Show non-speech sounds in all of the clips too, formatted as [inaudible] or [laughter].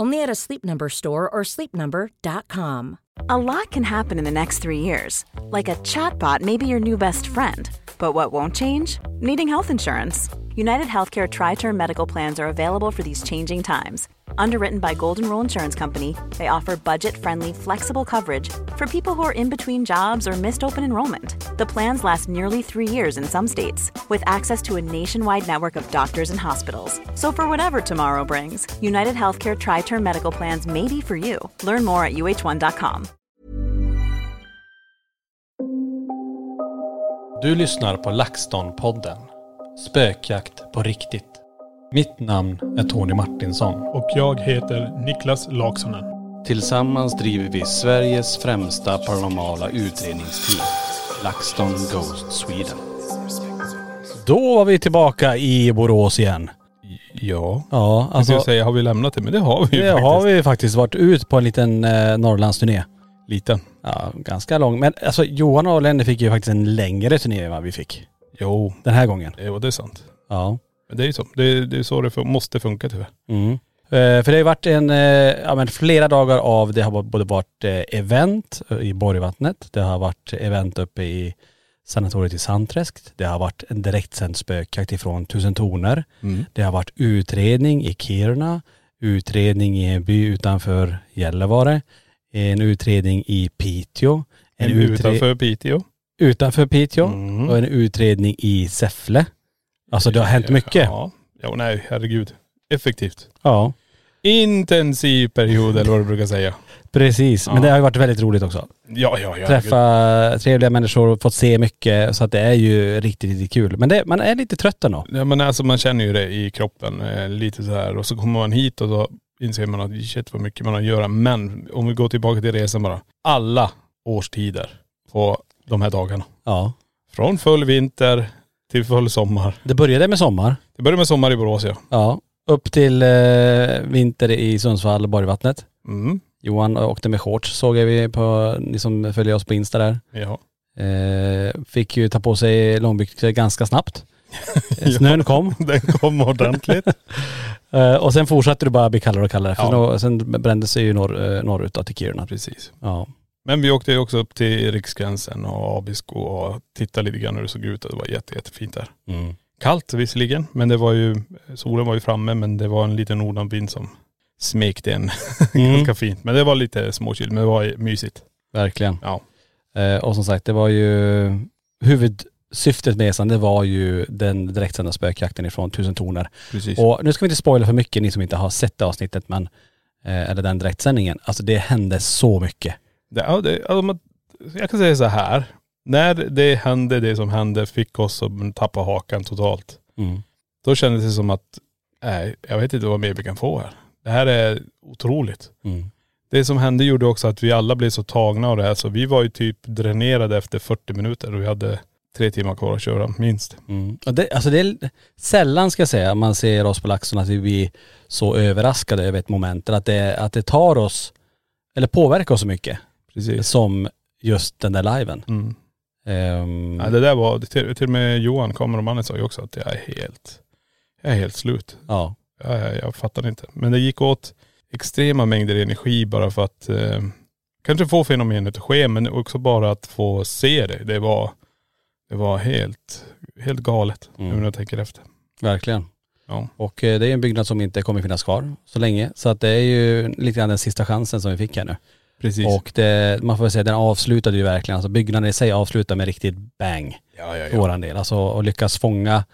Only at a Sleep Number store or sleepnumber.com. A lot can happen in the next three years. Like a chatbot may be your new best friend. But what won't change? Needing health insurance. United Healthcare Tri Term Medical Plans are available for these changing times. Underwritten by Golden Rule Insurance Company, they offer budget friendly, flexible coverage for people who are in between jobs or missed open enrollment. The plans last nearly three years in some states, with access to a nationwide network of doctors and hospitals. So, for whatever tomorrow brings, United Healthcare Tri Term Medical Plans may be for you. Learn more at uh1.com. Du lyssnar på LaxTon-podden. Spökjakt på riktigt. Mitt namn är Tony Martinsson. Och jag heter Niklas Laksonen. Tillsammans driver vi Sveriges främsta paranormala utredningsteam. LaxTon Ghost Sweden. Då var vi tillbaka i Borås igen. Ja. Ja, Alltså, jag säga, har vi lämnat det? Men det har vi ju det faktiskt. har vi faktiskt varit ut på en liten eh, Norrlandsturné. Liten. Ja, ganska lång. Men alltså Johan och Lenny fick ju faktiskt en längre turné än vad vi fick. Jo, Den här gången. jo det är sant. Ja. Men det är ju så. Det, det är så det fun- måste funka tyvärr. Mm. Eh, för det har ju varit en, eh, ja men flera dagar av, det har både varit eh, event i Borgvattnet, det har varit event uppe i sanatoriet i Sandträsk, det har varit en direktsänd spökjakt ifrån Tusen Toner, det har varit utredning i Kiruna, utredning i en by utanför Gällivare, en utredning i Piteå, En utre- utanför Piteå. utanför Piteå Mm. och en utredning i Säffle. Alltså det har hänt mycket. Ja. Ja, nej herregud. Effektivt. Ja, Intensiv period eller vad du brukar säga. precis. Men Ja. det har ju varit väldigt roligt också. Ja, ja, ja. träffa trevliga människor och fått se mycket så att det är ju riktigt, riktigt kul. Men det, man är lite trött ändå. Ja men alltså man känner ju det i kroppen eh, lite så här och så kommer man hit och då inser man att shit vad mycket man har att göra. Men om vi går tillbaka till resan bara. Alla årstider på de här dagarna. Ja. Från full vinter till full sommar. Det började med sommar. Det börjar med sommar i Borås ja. Ja. Upp till eh, vinter i Sundsvall, Borgvattnet. Mm. Johan åkte med shorts såg jag vi på, ni som följer oss på Insta där. Ja. Eh, fick ju ta på sig långbyxor ganska snabbt. [laughs] Snön kom. [laughs] Den kom ordentligt. [laughs] Eh, och sen fortsatte det bara bli kallare och kallare. För Ja. sen brände sig ju norr, eh, norrut då till Kiruna. Precis. Ja. Men vi åkte ju också upp till Riksgränsen och Abisko och tittade lite grann hur det såg ut och det var jätte, jättefint där. Mm. Kallt visserligen, men det var ju, solen var ju framme men det var en liten nordanvind som smekte en [laughs] Mm. ganska fint. Men det var lite småkyl, men det var mysigt. Verkligen. Ja. Eh, och som sagt, det var ju huvudsyftet med resan, det var ju den direktsända spökjakten ifrån Tusen Toner. Precis. Och nu ska vi inte spoila för mycket, ni som inte har sett det avsnittet, men eh, eller den direktsändningen. Alltså det hände så mycket. Det, ja, det, alltså, man- jag kan säga så här. När det hände det som hände fick oss att tappa hakan totalt. Mm. Då kändes det som att, nej, jag vet inte vad mer vi kan få här. Det här är otroligt. Mm. Det som hände gjorde också att vi alla blev så tagna av det här så vi var ju typ dränerade efter 40 minuter och vi hade tre timmar kvar att köra minst. Mm. Det, alltså det är sällan ska jag säga, man ser oss på Laxon att vi blir så överraskade över ett moment. Eller att det, att det tar oss, eller påverkar oss så mycket. Precis. Som just den där liven. Mm. Ehm, Ja, det där var, till, till och med Johan, kameramannen sa ju också att jag är helt, jag är helt slut. ja. Ja, ja, jag fattar inte. Men det gick åt extrema mängder energi bara för att eh, kanske få fenomenet att ske men också bara att få se det. Det var, det var helt, helt galet Mm. nu när jag tänker efter. Verkligen. Ja. Och eh, det är en byggnad som inte kommer finnas kvar så länge. Så att det är ju lite grann den sista chansen som vi fick här nu. Precis. Och det, man får väl säga den avslutade ju verkligen, alltså byggnaden i sig avslutar med riktigt bang ja, ja, för våran del. Alltså att lyckas fånga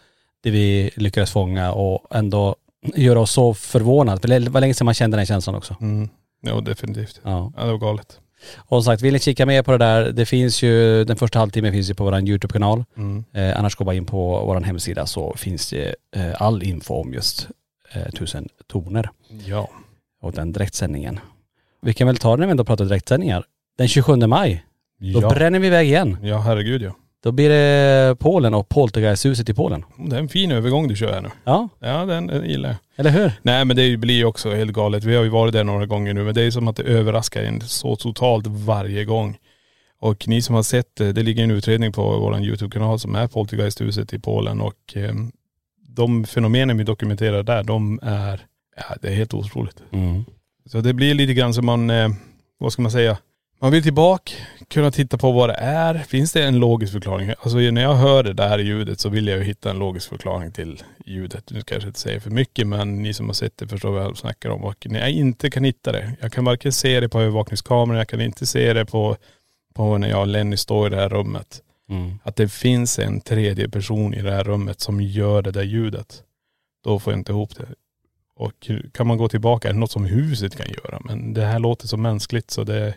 det vi lyckades fånga och ändå göra oss så förvånade. För det var länge sedan man kände den känslan också. Mm. Ja definitivt. Ja. Ja det var galet. Och som sagt, vill ni kika mer på det där, det finns ju, den första halvtimmen finns ju på vår YouTube-kanal. Mm. Eh, annars gå bara in på vår hemsida så finns det eh, all info om just eh, tusen toner Ja. och den direktsändningen. Vi kan väl ta det när vi ändå pratar direktsändningar. Den 27 maj, då Ja. bränner vi iväg igen. ja herregud ja. Då blir det Polen och Poltergeisthuset i Polen. Det är en fin övergång du kör här nu. Ja, Ja den, den gillar jag. eller hur? Nej men det blir ju också helt galet. Vi har ju varit där några gånger nu men det är som att det överraskar en så totalt varje gång. Och ni som har sett det, det ligger en utredning på vår YouTube-kanal som är Poltergeisthuset i Polen och eh, de fenomenen vi dokumenterar där, de är, ja det är helt otroligt. Mm. Så det blir lite grann som man, eh, vad ska man säga, man vill tillbaka, kunna titta på vad det är. Finns det en logisk förklaring? Alltså när jag hör det där ljudet så vill jag ju hitta en logisk förklaring till ljudet. Nu kanske jag inte säger för mycket men ni som har sett det förstår vad jag snackar om. Och när jag inte kan hitta det, jag kan varken se det på övervakningskameran, jag kan inte se det på, på när jag och Lenny står i det här rummet. Mm. Att det finns en tredje person i det här rummet som gör det där ljudet. Då får jag inte ihop det. Och kan man gå tillbaka, är det något som huset kan göra? Men det här låter så mänskligt så det,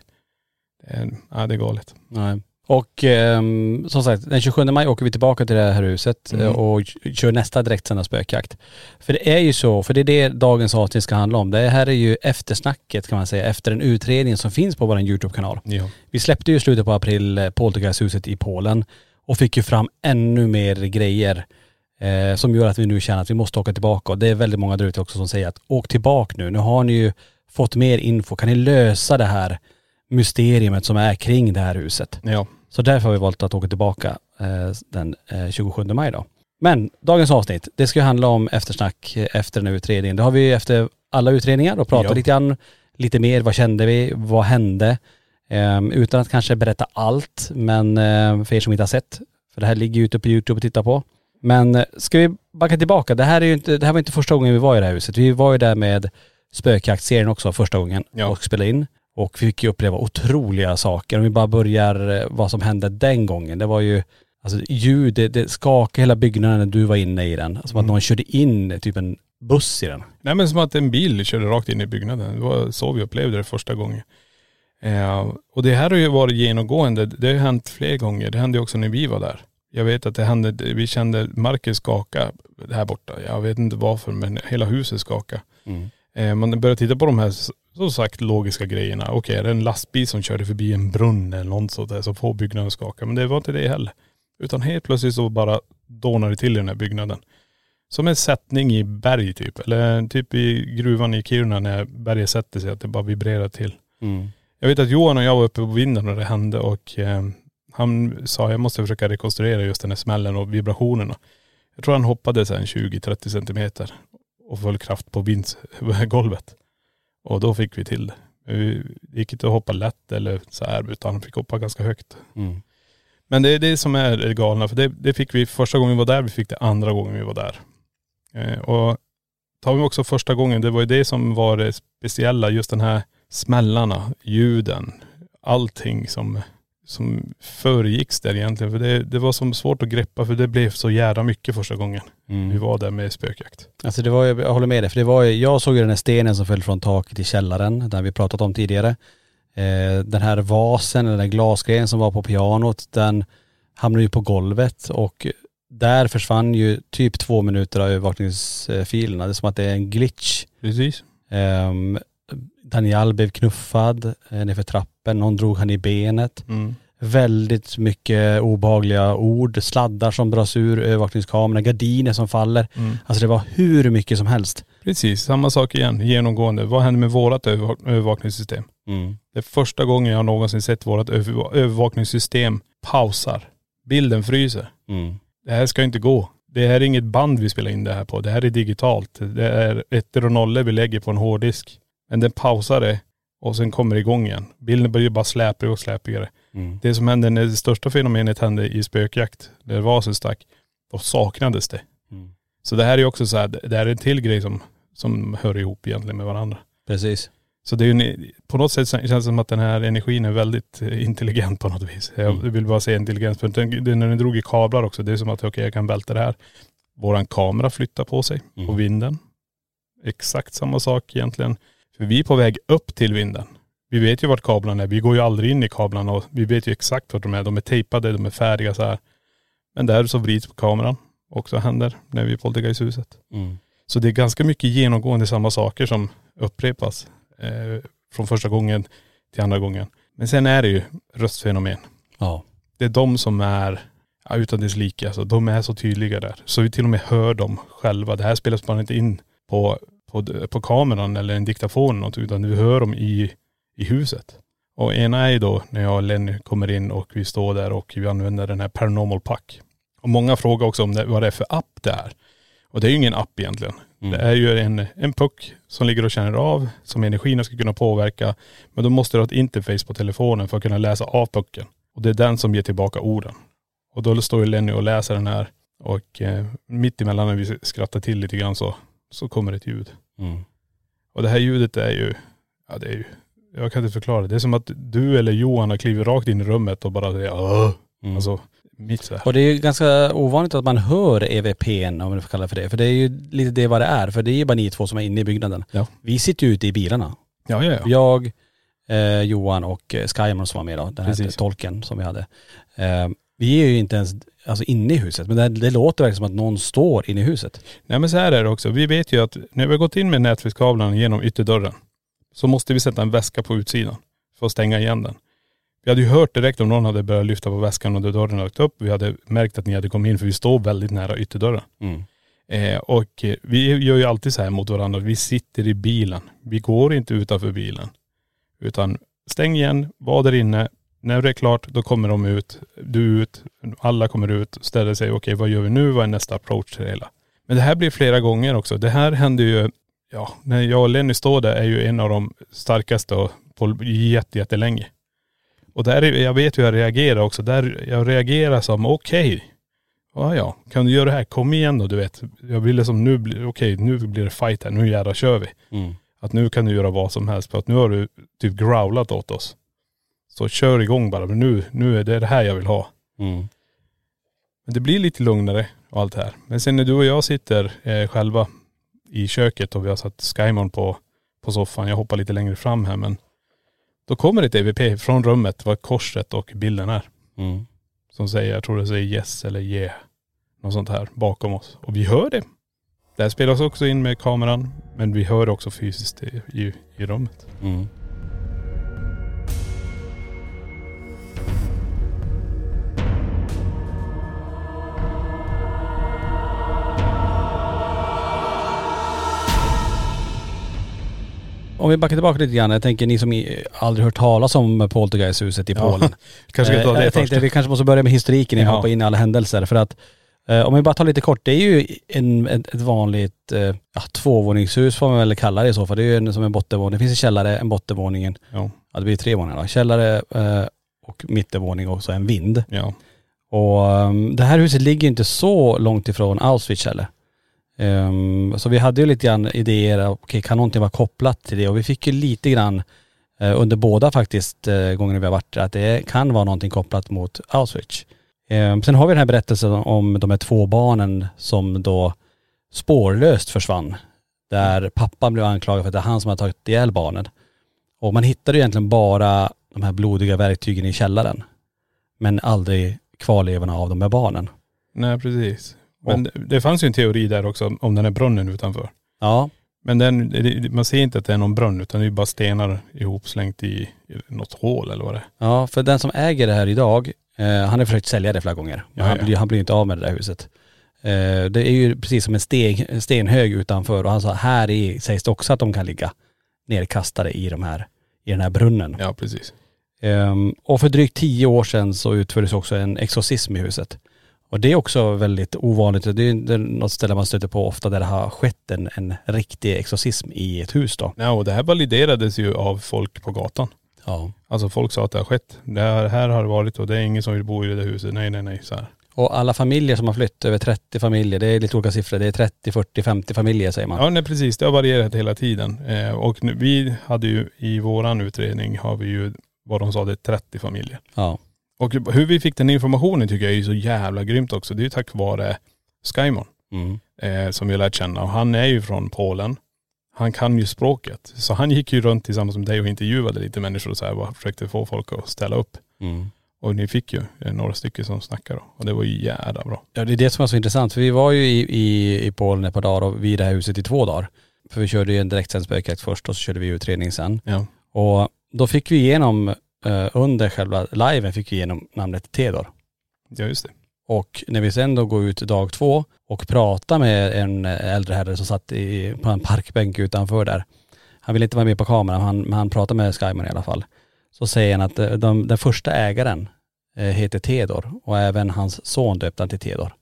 det, är, ja, det är galet. Nej. Och ehm, som sagt, den 27 maj åker vi tillbaka till det här huset Mm. eh, och kör nästa direktsända spökjakt. För det är ju så, för det är det dagens avsnitt ska handla om. Det här är ju eftersnacket kan man säga, efter en utredning som finns på vår YouTube-kanal. Ja. Vi släppte ju i slutet på april eh, Poltergeisthuset i Polen och fick ju fram ännu mer grejer eh, som gör att vi nu känner att vi måste åka tillbaka. Och det är väldigt många där ute också som säger att åk tillbaka nu. Nu har ni ju fått mer info. Kan ni lösa det här mysteriet som är kring det här huset? Ja. Så därför har vi valt att åka tillbaka eh, den eh, 27 maj då. Men dagens avsnitt, det ska ju handla om eftersnack eh, efter den här utredningen. Det har vi ju efter alla utredningar och pratat Ja. lite grann, lite mer, vad kände vi, vad hände? Ehm, utan att kanske berätta allt, men eh, för er som inte har sett, för det här ligger ju ute på YouTube att titta på. Men eh, ska vi backa tillbaka, det här, är ju inte, det här var inte första gången vi var i det här huset. Vi var ju där med spökjaktserien också första gången Ja. och spelade in. Och vi fick ju uppleva otroliga saker. Om vi bara börjar eh, vad som hände den gången. Det var ju, alltså ljud, det, det skakade hela byggnaden när du var inne i den. Som att någon körde in typ en buss i den. Nej men som att en bil körde rakt in i byggnaden. Det var så vi upplevde det första gången. Eh, och det här har ju varit genomgående. Det har hänt fler gånger. Det hände ju också när vi var där. Jag vet att det hände, vi kände marken skaka här borta. Jag vet inte varför men hela huset skakade. Eh, man börjar titta på de här som sagt logiska grejerna. Okej, är det en lastbil som körde förbi en brunn eller något sånt där så får byggnaden skaka. Men det var inte det heller. Utan helt plötsligt så bara dånar det till i den här byggnaden. Som en sättning i berg typ. Eller typ i gruvan i Kiruna när berget sätter sig att det bara vibrerar till. Jag vet att Johan och jag var uppe på vinden när det hände och eh, han sa jag måste försöka rekonstruera just den här smällen och vibrationerna. Jag tror han hoppade sen 20-30 centimeter och full kraft på vindsgolvet. [laughs] Och då fick vi till det. Vi gick inte att hoppa lätt eller så här utan han fick hoppa ganska högt. Mm. Men det är det som är det galna. För det, det fick vi första gången vi var där, vi fick det andra gången vi var där. Eh, och tar vi också första gången, det var ju det som var det speciella, just den här smällarna, ljuden, allting som, som föregicks där egentligen. För det, det var som svårt att greppa för det blev så jävla mycket första gången vi var där med spökjakt. Alltså det var jag håller med dig, för det var jag såg ju den här stenen som föll från taket i källaren, där vi pratat om tidigare. Eh, den här vasen, eller den här glasgrejen som var på pianot, den hamnade ju på golvet och där försvann ju typ två minuter av övervakningsfilerna. Det är som att det är en glitch. Precis. Um, Daniel blev knuffad eh, nerför trappen, någon drog han i benet. Mm. Väldigt mycket obehagliga ord, sladdar som dras ur övervakningskameran, gardiner som faller. Mm. Alltså det var hur mycket som helst. Precis, samma sak igen, genomgående. Vad händer med övervak- övervakningssystem? Det är första gången jag någonsin sett vårt över- övervakningssystem pausar. Bilden fryser. Mm. Det här ska inte gå. det här är inget band vi spelar in det här på. Det här är digitalt. Det är ettor och nollor vi lägger på en hårddisk. Men den pausar det och sen kommer det igång igen. Bilden blir ju bara släpigare och släpigare. Mm. Det som hände när det största fenomenet hände i spökjakt, där vasen stack, då saknades det. Mm. Så det här är också så här, det här är en till grej som, som hör ihop egentligen med varandra. Precis. Så det är ju på något sätt känns det som att den här energin är väldigt intelligent på något vis. Jag Mm. vill bara säga intelligens. För den, när den drog i kablar också, det är som att okej jag kan välta det här. Våran kamera flyttar på sig Mm. på vinden. Exakt samma sak egentligen. För vi är på väg upp till vinden. Vi vet ju vart kablarna är. Vi går ju aldrig in i kablarna och vi vet ju exakt vart de är. De är tejpade, de är färdiga så här. Men där så vrids på kameran. Också händer när vi är på Poltergeisthuset. Mm. Så det är ganska mycket genomgående samma saker som upprepas eh, från första gången till andra gången. Men sen är det ju röstfenomen. Ja. Det är de som är ja, utan dess like. Alltså, de är så tydliga där. Så vi till och med hör dem själva. Det här spelas bara inte in på, på, på kameran eller en diktafon eller något, utan vi hör dem i, i huset. Och ena är ju då när jag och Lenny kommer in och vi står där och vi använder den här Paranormal Pack. Och många frågar också om det, vad det är för app det är. Och det är ju ingen app egentligen. Mm. Det är ju en, en puck som ligger och känner av, som energierna ska kunna påverka. Men då måste du ha ett interface på telefonen för att kunna läsa av pucken. Och det är den som ger tillbaka orden. Och då står ju Lenny och läser den här och eh, mitt emellan när vi skrattar till lite grann så, så kommer ett ljud. Mm. Och det här ljudet är ju, ja det är ju, jag kan inte förklara det. Det är som att du eller Johan har klivit rakt in i rummet och bara säger Åh! Mm. Alltså mitt så här. Och det är ju ganska ovanligt att man hör EVPn om man får kalla det för det. För det är ju lite det vad det är. För det är ju bara ni två som är inne i byggnaden. Ja. Vi sitter ju ute i bilarna. Ja ja ja. Jag, eh, Johan och eh, Skyman som var med då, den här Precis. tolken som vi hade. Eh, vi är ju inte ens alltså, inne i huset, men det, det låter verkligen som att någon står inne i huset. Nej men så här är det också. Vi vet ju att när vi har gått in med nätfiskkablarna genom ytterdörren så måste vi sätta en väska på utsidan för att stänga igen den. Vi hade ju hört direkt om någon hade börjat lyfta på väskan och dörren hade upp. Vi hade märkt att ni hade kommit in för vi står väldigt nära ytterdörren. Mm. Eh, och eh, vi gör ju alltid så här mot varandra. Vi sitter i bilen. Vi går inte utanför bilen. Utan stäng igen, var där inne. När det är klart, då kommer de ut. Du ut, alla kommer ut, ställer sig. Okej, vad gör vi nu? Vad är nästa approach till det hela? Men det här blir flera gånger också. Det här händer ju, ja, när jag och Lenny står där är ju en av de starkaste på jätte, jättelänge. Och där, är- jag vet hur jag reagerar också. Där jag reagerar som okej. Ja, ja, kan du göra det här? Kom igen då, du vet. Jag ville som nu, bli- okej nu blir det fight här, nu jävlar kör vi. Mm. Att nu kan du göra vad som helst för att nu har du typ growlat åt oss. Så kör igång bara, men nu, nu är det det här jag vill ha. Mm. Men det blir lite lugnare och allt det här. Men sen när du och jag sitter eh, själva i köket och vi har satt Skymon på, på soffan, jag hoppar lite längre fram här men då kommer ett EVP från rummet, vad korset och bilden är. Mm. Som säger, jag tror det säger yes eller yeah. Något sånt här bakom oss. Och vi hör det. Det här spelas också in med kameran, men vi hör också fysiskt i, i, i rummet. Mm. Om vi backar tillbaka lite grann. Jag tänker ni som aldrig hört talas om Poltergeisthuset i Ja, Polen. [laughs] Kanske ska ta Eh, det jag först. tänkte vi kanske måste börja med historiken innan vi hoppar in i alla händelser. För att eh, om vi bara tar lite kort, det är ju en, ett, ett vanligt eh, ja, tvåvåningshus får man väl kalla det i så fall. Det är ju en, som en bottenvåning. Det finns en källare, en bottenvåning, Ja, ja det blir tre våningar då. Källare eh, och mittenvåning och så en vind. ja. Och ehm, det här huset ligger inte så långt ifrån Auschwitz heller. Um, så vi hade ju lite grann idéer, okay, kan någonting vara kopplat till det? Och vi fick ju lite grann uh, under båda faktiskt uh, gångerna vi har varit där, att det kan vara någonting kopplat mot Auschwitz. Um, sen har vi den här berättelsen om de här två barnen som då spårlöst försvann. Där pappan blev anklagad för att det är han som har tagit ihjäl barnen. Och man hittade ju egentligen bara de här blodiga verktygen i källaren. Men aldrig kvarlevorna av de här barnen. Nej precis. Men det, det fanns ju en teori där också om den här brunnen utanför. Ja, Men den, det- man ser inte att det är någon brunn utan det är bara stenar ihopslängt i, i något hål eller vad det är. ja för den som äger det här idag, eh, han har försökt sälja det flera gånger. Men han, blir, han blir inte av med det där huset. Eh, det är ju precis som en sten, stenhög utanför och han sa här i sägs det också att de kan ligga nerkastade i de här, i den här brunnen. Ja precis. Ehm, och för drygt tio år sedan så utfördes också en exorcism i huset. Och det är också väldigt ovanligt. Det är något ställe man stöter på ofta där det har skett en, en riktig exorcism i ett hus då. Ja, och det här validerades ju av folk på gatan. Ja. Alltså folk sa att det har skett. Det här, här har det varit och det är ingen som vill bo i det där huset. Nej, nej, nej. Så här. Och alla familjer som har flytt, över 30 familjer, det är lite olika siffror. Det är 30, 40, 50 familjer säger man. Ja, nej precis. Det har varierat hela tiden. Eh, och nu, vi hade ju i våran utredning har vi ju, vad de sa, det är 30 familjer. Ja. Och hur vi fick den informationen tycker jag är så jävla grymt också. Det är ju tack vare Skymon. Mm. eh, som vi har lärt känna. Och han är ju från Polen. Han kan ju språket. Så han gick ju runt tillsammans med dig och intervjuade lite människor och så här, och försökte få folk att ställa upp. Mm. Och ni fick ju eh, några stycken som snackade. Och det var ju jävla bra. Ja det är det som var så intressant. För vi var ju i, i, i Polen ett par dagar och vid det här huset i två dagar. För vi körde ju en direktsänd spökjakt först och så körde vi utredning sen. Ja. Och då fick vi igenom, under själva liven fick vi igenom namnet Tedor. Ja just det. Och när vi sen då går ut dag två och pratar med en äldre herre som satt i, på en parkbänk utanför där. Han ville inte vara med på kameran, han, men han pratade med Skyman i alla fall. Så säger han att eh, de, den första ägaren eh, heter Tedor och även hans son döpte han till Tedor.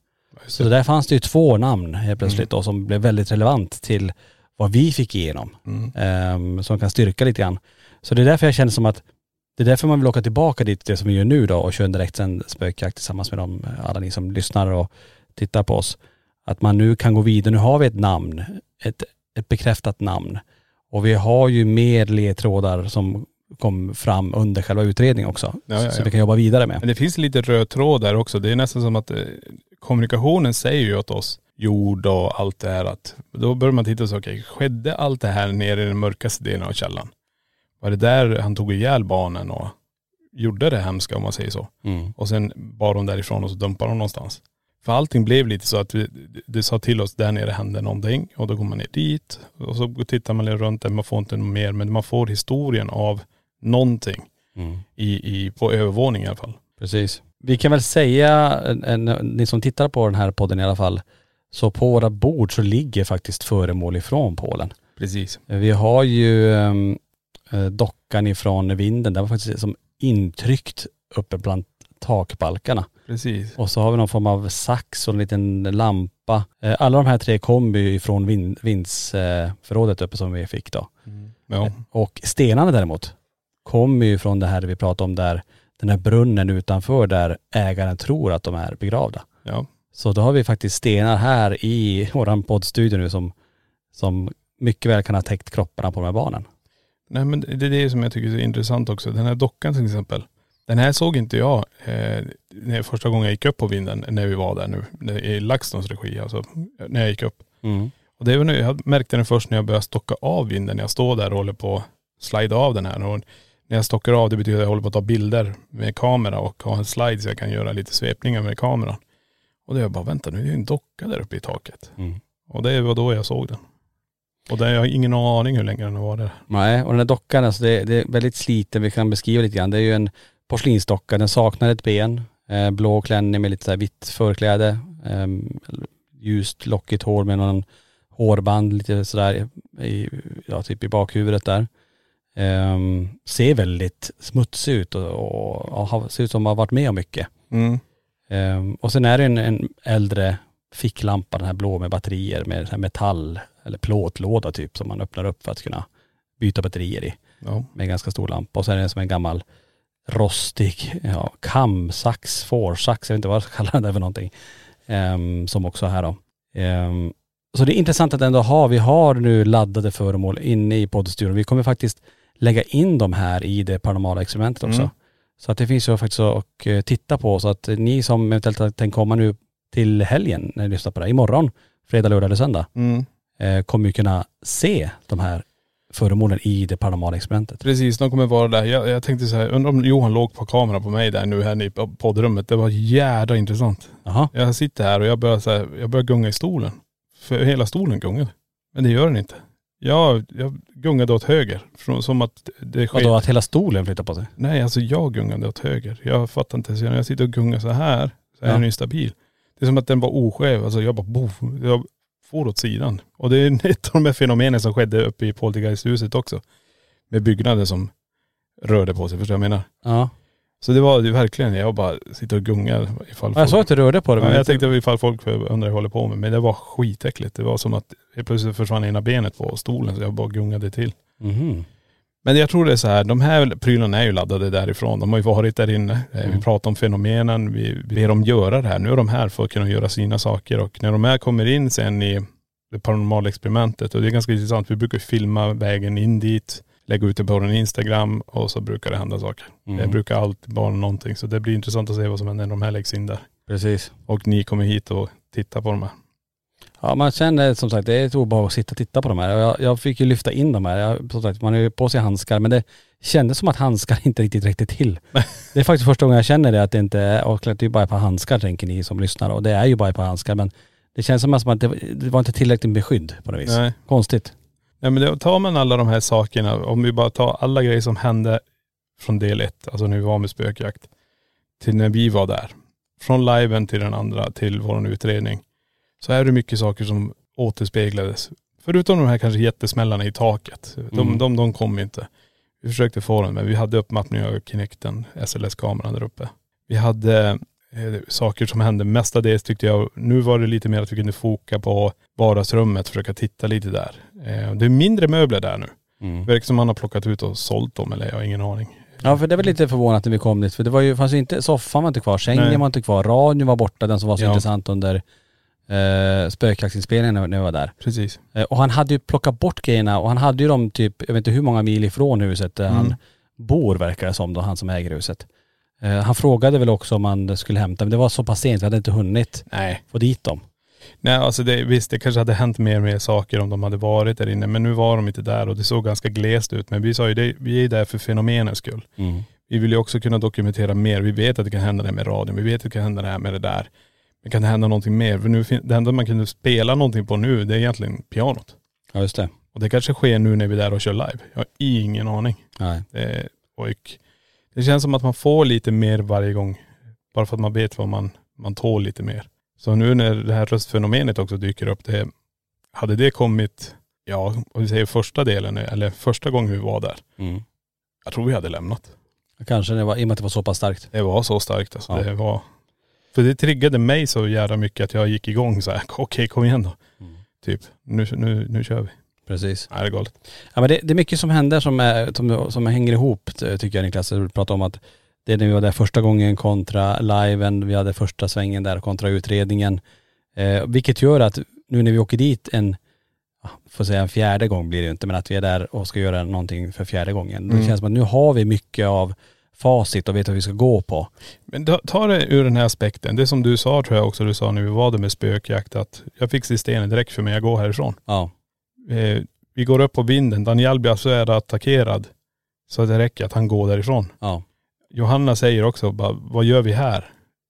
Så där fanns det ju två namn helt plötsligt då som blev väldigt relevant till vad vi fick igenom. Mm. Ehm, som kan styrka lite grann. Så det är därför jag känner som att det är därför man vill åka tillbaka dit, det som vi gör nu då och köra en direktsänd spökjakt tillsammans med dem, alla ni som lyssnar och tittar på oss. Att man nu kan gå vidare, nu har vi ett namn, ett, ett bekräftat namn. Och vi har ju mer ledtrådar som kom fram under själva utredningen också. Ja, ja, Så ja. vi kan jobba vidare med. Men det finns lite röd tråd där också. Det är nästan som att eh, kommunikationen säger ju åt oss jord och allt det här att då börjar man titta och säga okej, skedde allt det här nere i den mörkaste delen av källan? Var det där han tog ihjäl barnen och gjorde det hemska om man säger så? Mm. Och sen bar de därifrån och så dumpade de någonstans. För allting blev lite så att vi, det sa till oss där nere hände någonting och då går man ner dit och så tittar man lite runt där, man får inte något mer men man får historien av någonting Mm. i, i, på övervåningen i alla fall. Precis. Vi kan väl säga, en, ni som tittar på den här podden i alla fall, så på våra bord så ligger faktiskt föremål ifrån Polen. Precis. Vi har ju um, dockan ifrån vinden, den var faktiskt som intryckt uppe bland takbalkarna. Precis. Och så har vi någon form av sax och en liten lampa. Eh, Alla de här tre kom ju ifrån vin, vindsförrådet uppe som vi fick då. Ja. Och stenarna däremot kommer ju från det här vi pratade om där, den här brunnen utanför där ägaren tror att de är begravda. ja. Så då har vi faktiskt stenar här i våran poddstudio nu som, som mycket väl kan ha täckt kropparna på de här barnen. Nej men det är det som jag tycker är intressant också. Den här dockan till exempel. Den här såg inte jag eh, när första gången jag gick upp på vinden när vi var där nu. I LaxTons regi alltså. När jag gick upp. Och det var nu, jag märkte den först när jag började stocka av vinden. När jag står där och håller på att slida av den här. Och när jag stockar av det betyder att jag håller på att ta bilder med kamera och ha en slide så jag kan göra lite svepningar med kameran. Och då jag bara, vänta nu är det en docka där uppe i taket. Mm. Och det var då jag såg den. Och det, jag har ingen aning hur länge den har varit där. Nej, och den här dockan, alltså det, det är väldigt sliten, vi kan beskriva lite grann. Det är ju en porslinsdocka, den saknar ett ben, eh, blå klänning med lite så här vitt förkläde, eh, ljust lockigt hår med någon hårband lite sådär i, ja, typ i bakhuvudet där. Ehm, ser väldigt smutsig ut och, och, och har- ser ut som att ha varit med om mycket. Mm. Ehm, och sen är det en, en äldre ficklampa, den här blå med batterier med här metall eller plåtlåda typ som man öppnar upp för att kunna byta batterier i. Ja. Med en ganska stor lampa. Och sen är det som en gammal rostig ja, kamsax, fårsax, jag vet inte vad jag ska kalla den där för någonting. Ehm, som också är här då. Ehm, så det är intressant att ändå ha, vi har nu laddade föremål inne i poddstudion. Vi kommer faktiskt lägga in dem här i det paranormala experimentet också. Mm. Så att det finns ju faktiskt att eh, titta på. Så att ni som eventuellt tänkt komma nu till helgen när ni lyssnar på det imorgon, fredag, lördag eller söndag, Mm. eh, kommer ju kunna se de här föremålen i det paranormala experimentet. Precis, de kommer vara där. Jag, jag tänkte så här, undrar om Johan låg på kamera på mig där nu här i poddrummet. Det var jädra intressant. Jaha. Jag sitter här och jag börjar, så här, jag börjar gunga i stolen. För hela stolen gungade. Men det gör den inte. Jag, jag gungade åt höger. Från, som att det sker. Vadå att hela stolen flyttar på sig? Nej alltså jag gungade åt höger. Jag fattar inte. Så när jag sitter och gungar så här så är Ja. den ju stabil. Det är som att den var oskev. Alltså jag bara boff, jag for åt sidan. Och det är [laughs] ett av de här fenomenen som skedde uppe i Poltergeisthuset också. Med byggnader som rörde på sig. Förstår du vad jag menar? Ja. Så det var det verkligen, jag bara sitter och gungar ifall Ja, jag folk, att du rörde på det. ja, men jag tänkte ifall folk undrar vad jag håller på med. Men det var skitäckligt. Det var som att helt plötsligt försvann ena benet på stolen så jag bara gungade till. Mhm. Men jag tror det är så här, de här prylarna är ju laddade därifrån. De har ju varit där inne. Eh, Vi Mm. pratar om fenomenen, vi ber dem göra det här. Nu är de här för att kunna göra sina saker och när de här kommer in sen i det paranormala experimentet och det är ganska intressant, vi brukar filma vägen in dit, lägga ut det på vår Instagram och så brukar det hända saker. Mm. Det brukar alltid vara någonting så det blir intressant att se vad som händer när de här läggs in där. Precis. Och ni kommer hit och tittar på de här. Ja man känner som sagt, det är ett obehag att sitta och titta på de här. Jag, jag fick ju lyfta in de här. Jag, som sagt, man har ju på sig handskar men det kändes som att handskar [laughs] inte riktigt räckte till. [laughs] det är faktiskt första gången jag känner det att det inte är, och det är ju bara ett par handskar tänker ni som lyssnar och det är ju bara ett par handskar men det känns som att det, det var inte tillräckligt med skydd på något vis. Nej. Konstigt. Nej men då tar man alla de här sakerna, om vi bara tar alla grejer som hände från del ett, alltså när vi var med spökjakt, till när vi var där. Från liven till den andra, till vår utredning. Så är det mycket saker som återspeglades. Förutom de här kanske jättesmällarna i taket. De, Mm. de, de kom inte. Vi försökte få den, men vi hade uppmappning av Kinecten, SLS-kameran där uppe. Vi hade eh, saker som hände mestadels tyckte jag, nu var det lite mer att vi kunde foka på vardagsrummet, försöka titta lite där. Eh, det är mindre möbler där nu. Mm. Det verkar som man har plockat ut och sålt dem eller jag har ingen aning. Ja för det var lite förvånat när vi kom dit för det var ju, fanns ju inte, soffan var inte kvar, sängen Nej. var inte kvar, radion var borta, den som var så Ja. intressant under eh, spökjaktsinspelningen när, när vi var där. Precis. Eh, och han hade ju plockat bort grejerna och han hade ju dem typ, jag vet inte hur många mil ifrån huset där han Mm. bor verkar det som då, han som äger huset. Eh, han frågade väl också om man skulle hämta, men det var så pass sent, vi hade inte hunnit Nej. få dit dem. Nej alltså det, visst det kanske hade hänt mer med saker om de hade varit där inne men nu var de inte där och det såg ganska glest ut. Men vi sa ju det, vi är där för fenomenens skull. Vi vill ju också kunna dokumentera mer. Vi vet att det kan hända det här med radion, vi vet att det kan hända det här med det där. Men kan det hända någonting mer? För nu, fin- det enda man kunde spela någonting på nu det är egentligen pianot. Ja just det. Och det kanske sker nu när vi är där och kör live. Jag har ingen aning. Nej. Det, och det känns som att man får lite mer varje gång. Bara för att man vet vad man, man tål lite mer. Så nu när det här röstfenomenet också dyker upp, det, hade det kommit, ja om vi säger första delen, eller första gången vi var där. Mm. Jag tror vi hade lämnat. Kanske det var, i och med att det var så pass starkt. Det var så starkt alltså. Ja. Det var, för det triggade mig så jävla mycket att jag gick igång så här. [laughs] okej kom igen då. Mm. Typ, nu, nu, nu kör vi. Precis. Nej det är galet. Ja men det, det är mycket som händer som, är, som, som hänger ihop tycker jag Niklas. Du pratade om att det är när vi var där första gången kontra liven, vi hade första svängen där kontra utredningen. Eh, vilket gör att nu när vi åker dit en, ja, får säga en fjärde gång blir det inte, men att vi är där och ska göra någonting för fjärde gången. Det Mm. känns som att nu har vi mycket av facit och vet vad vi ska gå på. Men ta, det ur den här aspekten. Det som du sa tror jag också du sa när vi var där med spökjakt att jag fick se stenen direkt för mig, jag går härifrån. Ja. Eh, vi går upp på vinden, Daniel blir alltså är attackerad. Så det räcker att han går därifrån. Ja. Johanna säger också bara, vad gör vi här?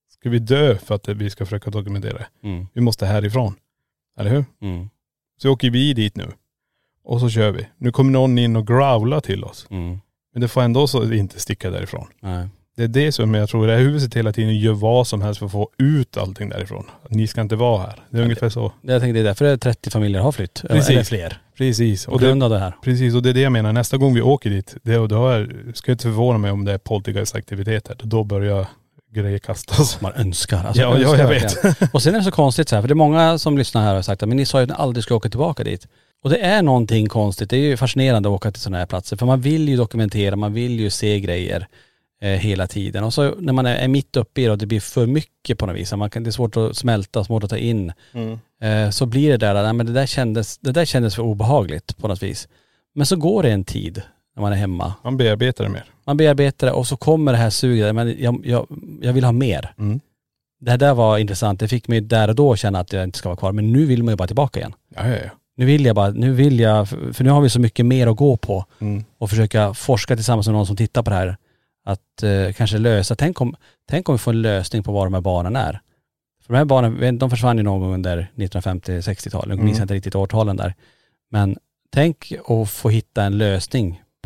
Ska vi dö för att vi ska försöka dokumentera det? Mm. Vi måste härifrån. Eller hur? Mm. Så åker vi dit nu. Och så kör vi. Nu kommer någon in och growlar till oss. Mm. Men det får ändå så inte sticka därifrån. Nej. Det är det som jag tror, det här huset hela tiden gör vad som helst för att få ut allting därifrån. Ni ska inte vara här. Det är ungefär så. Jag tänkte det är därför det är 30 familjer har flytt. Precis. Eller fler. Precis. Och det, grund av det här. precis, och det är det jag menar. Nästa gång vi åker dit, det, och då är, ska jag inte förvåna mig om det är poltergeistaktiviteter. Då börjar grejer kastas. Man önskar. Alltså, Ja, ja, önskar jag verkligen. [laughs] Och sen är det så konstigt så här, för det är många som lyssnar här och har sagt att men ni sa ju att ni aldrig skulle åka tillbaka dit. Och det är någonting konstigt. Det är ju fascinerande att åka till sådana här platser. För man vill ju dokumentera, man vill ju se grejer eh, hela tiden. Och så när man är, är mitt uppe i det och det blir för mycket på något vis. Man kan, det är svårt att smälta, svårt att ta in. Eh, så blir det där, nej, men det där, kändes, det där kändes för obehagligt på något vis. Men så går det en tid när man är hemma. Man bearbetar det mer. Man bearbetar det och så kommer det här suget, men jag, jag, jag vill ha mer. Mm. Det här där var intressant. Det fick mig där och då känna att jag inte ska vara kvar. Men nu vill man ju bara tillbaka igen. Ja, ja, ja. Nu vill jag bara, nu vill jag, för för nu har vi så mycket mer att gå på Mm. och försöka forska tillsammans med någon som tittar på det här. Att eh, kanske lösa, tänk om, tänk om vi får en lösning på vad de här barnen är. För de här barnen, de försvann ju någon gång under 1950-60-talet, jag minns Mm. inte riktigt årtalen där. Men tänk att få hitta en lösning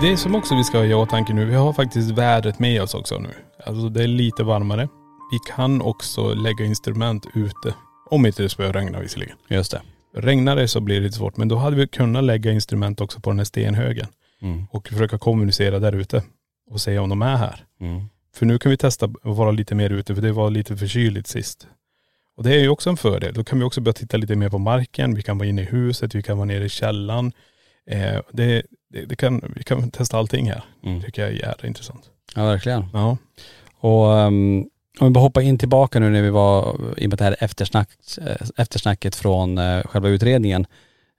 Det som också vi ska ha i åtanke nu, vi har faktiskt vädret med oss också nu. Alltså det är lite varmare. Vi kan också lägga instrument ute. Om inte det spöregnar regna visserligen. Just det. Regnar det så blir det lite svårt. Men då hade vi kunnat lägga instrument också på den här stenhögen. Mm. Och försöka kommunicera där ute. Och se om de är här. Mm. För nu kan vi testa att vara lite mer ute för det var lite för kyligt sist. Och det är ju också en fördel. Då kan vi också börja titta lite mer på marken. Vi kan vara inne i huset, vi kan vara nere i källaren. Eh, det, det, det kan, vi kan testa allting här. Mm. tycker jag är jävla intressant. Ja verkligen. Ja. Och um, om vi bara hoppar in tillbaka nu när vi var, i och med det här eftersnack, eh, eftersnacket från uh, själva utredningen.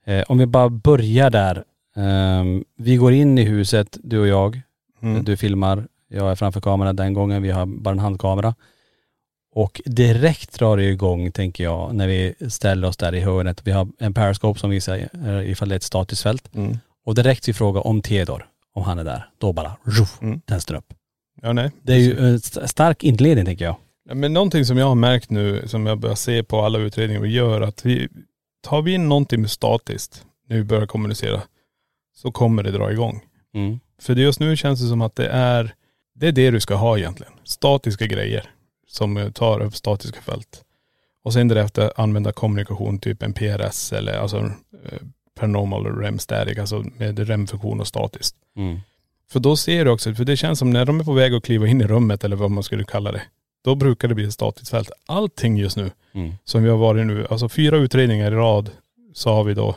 Eh, om vi bara börjar där. Ehm, vi går in i huset, du och jag. Mm. Du filmar, jag är framför kameran den gången, vi har bara en handkamera. Och direkt drar det igång tänker jag när vi ställer oss där i hörnet. Vi har en periscope som visar ifall det är ett statiskt fält. Mm. Och direkt vi frågar om Theodor, om han är där. Då bara, ruff, Mm. tänds den upp. Ja nej. Det är ju en st- stark inledning tänker jag. Ja, Men någonting som jag har märkt nu, som jag börjar se på alla utredningar vi gör, att vi, tar vi in någonting med statiskt när vi börjar kommunicera, så kommer det dra igång. Mm. För just nu känns det som att det är, det är det du ska ha egentligen. Statiska grejer som eh, tar upp statiska fält. Och sen därefter använda kommunikation, typ en PRS eller alltså eh, paranormal rem static, alltså med REM-funktion och statiskt. Mm. För då ser du också, för det känns som när de är på väg att kliva in i rummet eller vad man skulle kalla det, då brukar det bli ett statiskt fält. Allting just nu Mm. som vi har varit nu, alltså fyra utredningar i rad sa vi då,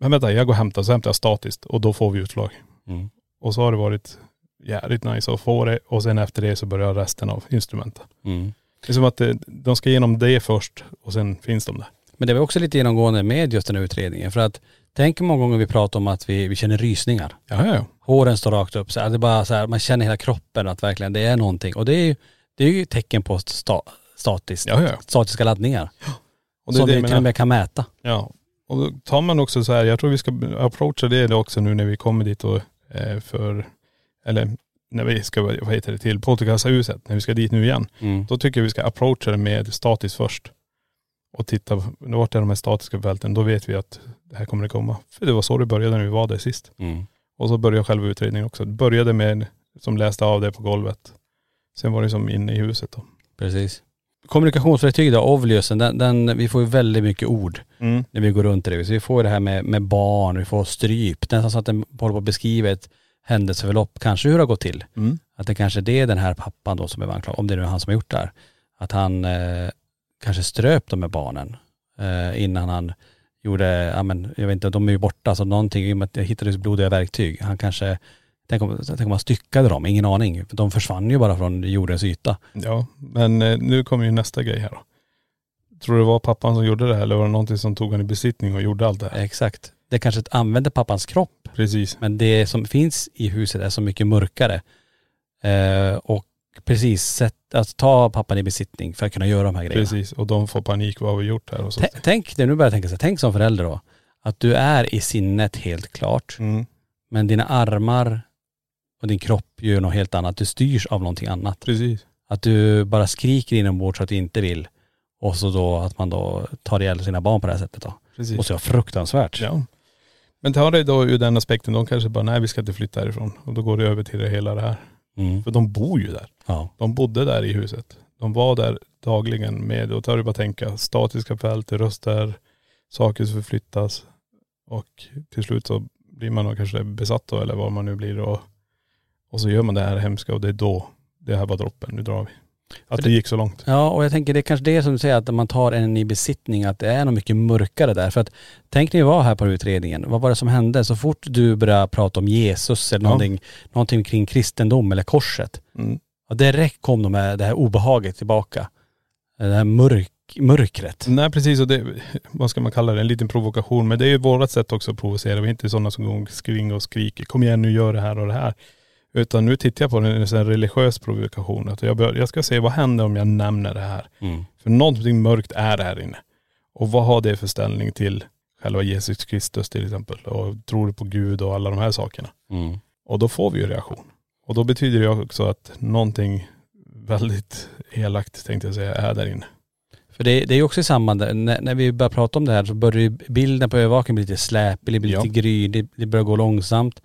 men vänta jag går och hämtar, så hämtar jag statiskt och då får vi utslag. Mm. Och så har det varit jävligt nice att få det och sen efter det så börjar resten av instrumenten. Mm. Det är som att det, de ska igenom det först och sen finns de där. Men det var också lite genomgående med just den här utredningen. För att tänk hur många gånger vi pratar om att vi, vi känner rysningar. Ja, ja, ja. Håren står rakt upp. Så här, det är bara så här, man känner hela kroppen att verkligen det är någonting. Och det är ju, det är ju tecken på sta, statiskt, Ja, ja. statiska laddningar. Och det som det vi till och med kan mäta. Ja. Och då tar man också så här, jag tror vi ska approacha det också nu när vi kommer dit och eh, för, eller när vi ska, vad heter det, till Polterkassahuset, när vi ska dit nu igen. Mm. Då tycker jag vi ska approacha det med statiskt först. Och titta, vart är de här statiska fälten? Då vet vi att det här kommer det komma. För det var så det började när vi var där sist. Mm. Och så började själva utredningen också. Det började med, som läste av det på golvet. Sen var det som inne i huset då. Precis. Kommunikationsverktyg då, Ovliusen, den, den, vi får ju väldigt mycket ord Mm. när vi går runt i det. Så vi får det här med, med barn, vi får stryp. Nästan så att den håller på att beskriva ett händelseförlopp, kanske hur det har gått till. Mm. Att det kanske är det den här pappan då som är anklagad, om det nu är han som har gjort det här. Att han eh, kanske ströp de här barnen eh, innan han gjorde, ja men jag vet inte, de är ju borta så någonting, i och med att det hittades blodiga verktyg. Han kanske, tänk om, tänk om han styckade dem, ingen aning. För de försvann ju bara från jordens yta. Ja, men eh, nu kommer ju nästa grej här då. Tror du det var pappan som gjorde det här eller var det någonting som tog han i besittning och gjorde allt det här? Exakt. Det kanske använde pappans kropp, Precis. men det som finns i huset är så mycket mörkare. Eh, och precis, sätt, att ta pappan i besittning för att kunna göra de här grejerna. Precis. Och de får panik, vad har vi gjort här? Och så. T- Tänk, det nu börjar jag tänka så här, tänk som förälder då, att du är i sinnet helt klart, Mm. men dina armar och din kropp gör något helt annat. Du styrs av någonting annat. Precis. Att du bara skriker inombords att du inte vill. Och så då att man då tar ihjäl sina barn på det här sättet då. Precis. Och så fruktansvärt. Ja. Men ta det då ur den aspekten, de kanske bara, nej vi ska inte flytta härifrån. Och då går det över till det hela det här. Mm. För de bor ju där. Ja. De bodde där i huset. de var där dagligen med, och tar du bara tänka, statiska fält, röster, saker som förflyttas och till slut så blir man nog kanske besatt då eller vad man nu blir och, och så gör man det här hemska och det är då, det här var droppen, nu drar vi. Att det gick så långt. Ja och jag tänker det är kanske det som du säger att man tar en i besittning att det är något mycket mörkare där. För att tänk när vi var här på utredningen, vad var det som hände? Så fort du började prata om Jesus eller Ja. någonting, någonting kring kristendom eller korset. Mm. Ja, direkt kom de med det här obehaget tillbaka. Det här mörk, mörkret. Nej precis och det, vad ska man kalla det, en liten provokation. Men det är ju vårt sätt också att provocera. Vi är inte sådana som går omkring och skriker, kom igen nu gör det här och det här. Utan nu tittar jag på det en sån här religiös provokation. Att jag, bör, jag ska se vad händer om jag nämner det här. Mm. För någonting mörkt är här inne. Och vad har det för ställning till själva Jesus Kristus till exempel? Och tror du på Gud och alla de här sakerna? Mm. Och då får vi ju reaktion. Och då betyder det också att någonting väldigt elakt tänkte jag säga är där inne. För det, det är ju också i samband, när, när vi börjar prata om det här så börjar ju bilden på övervakningen bli lite släpig, det blir Ja. lite gry, det, det börjar gå långsamt.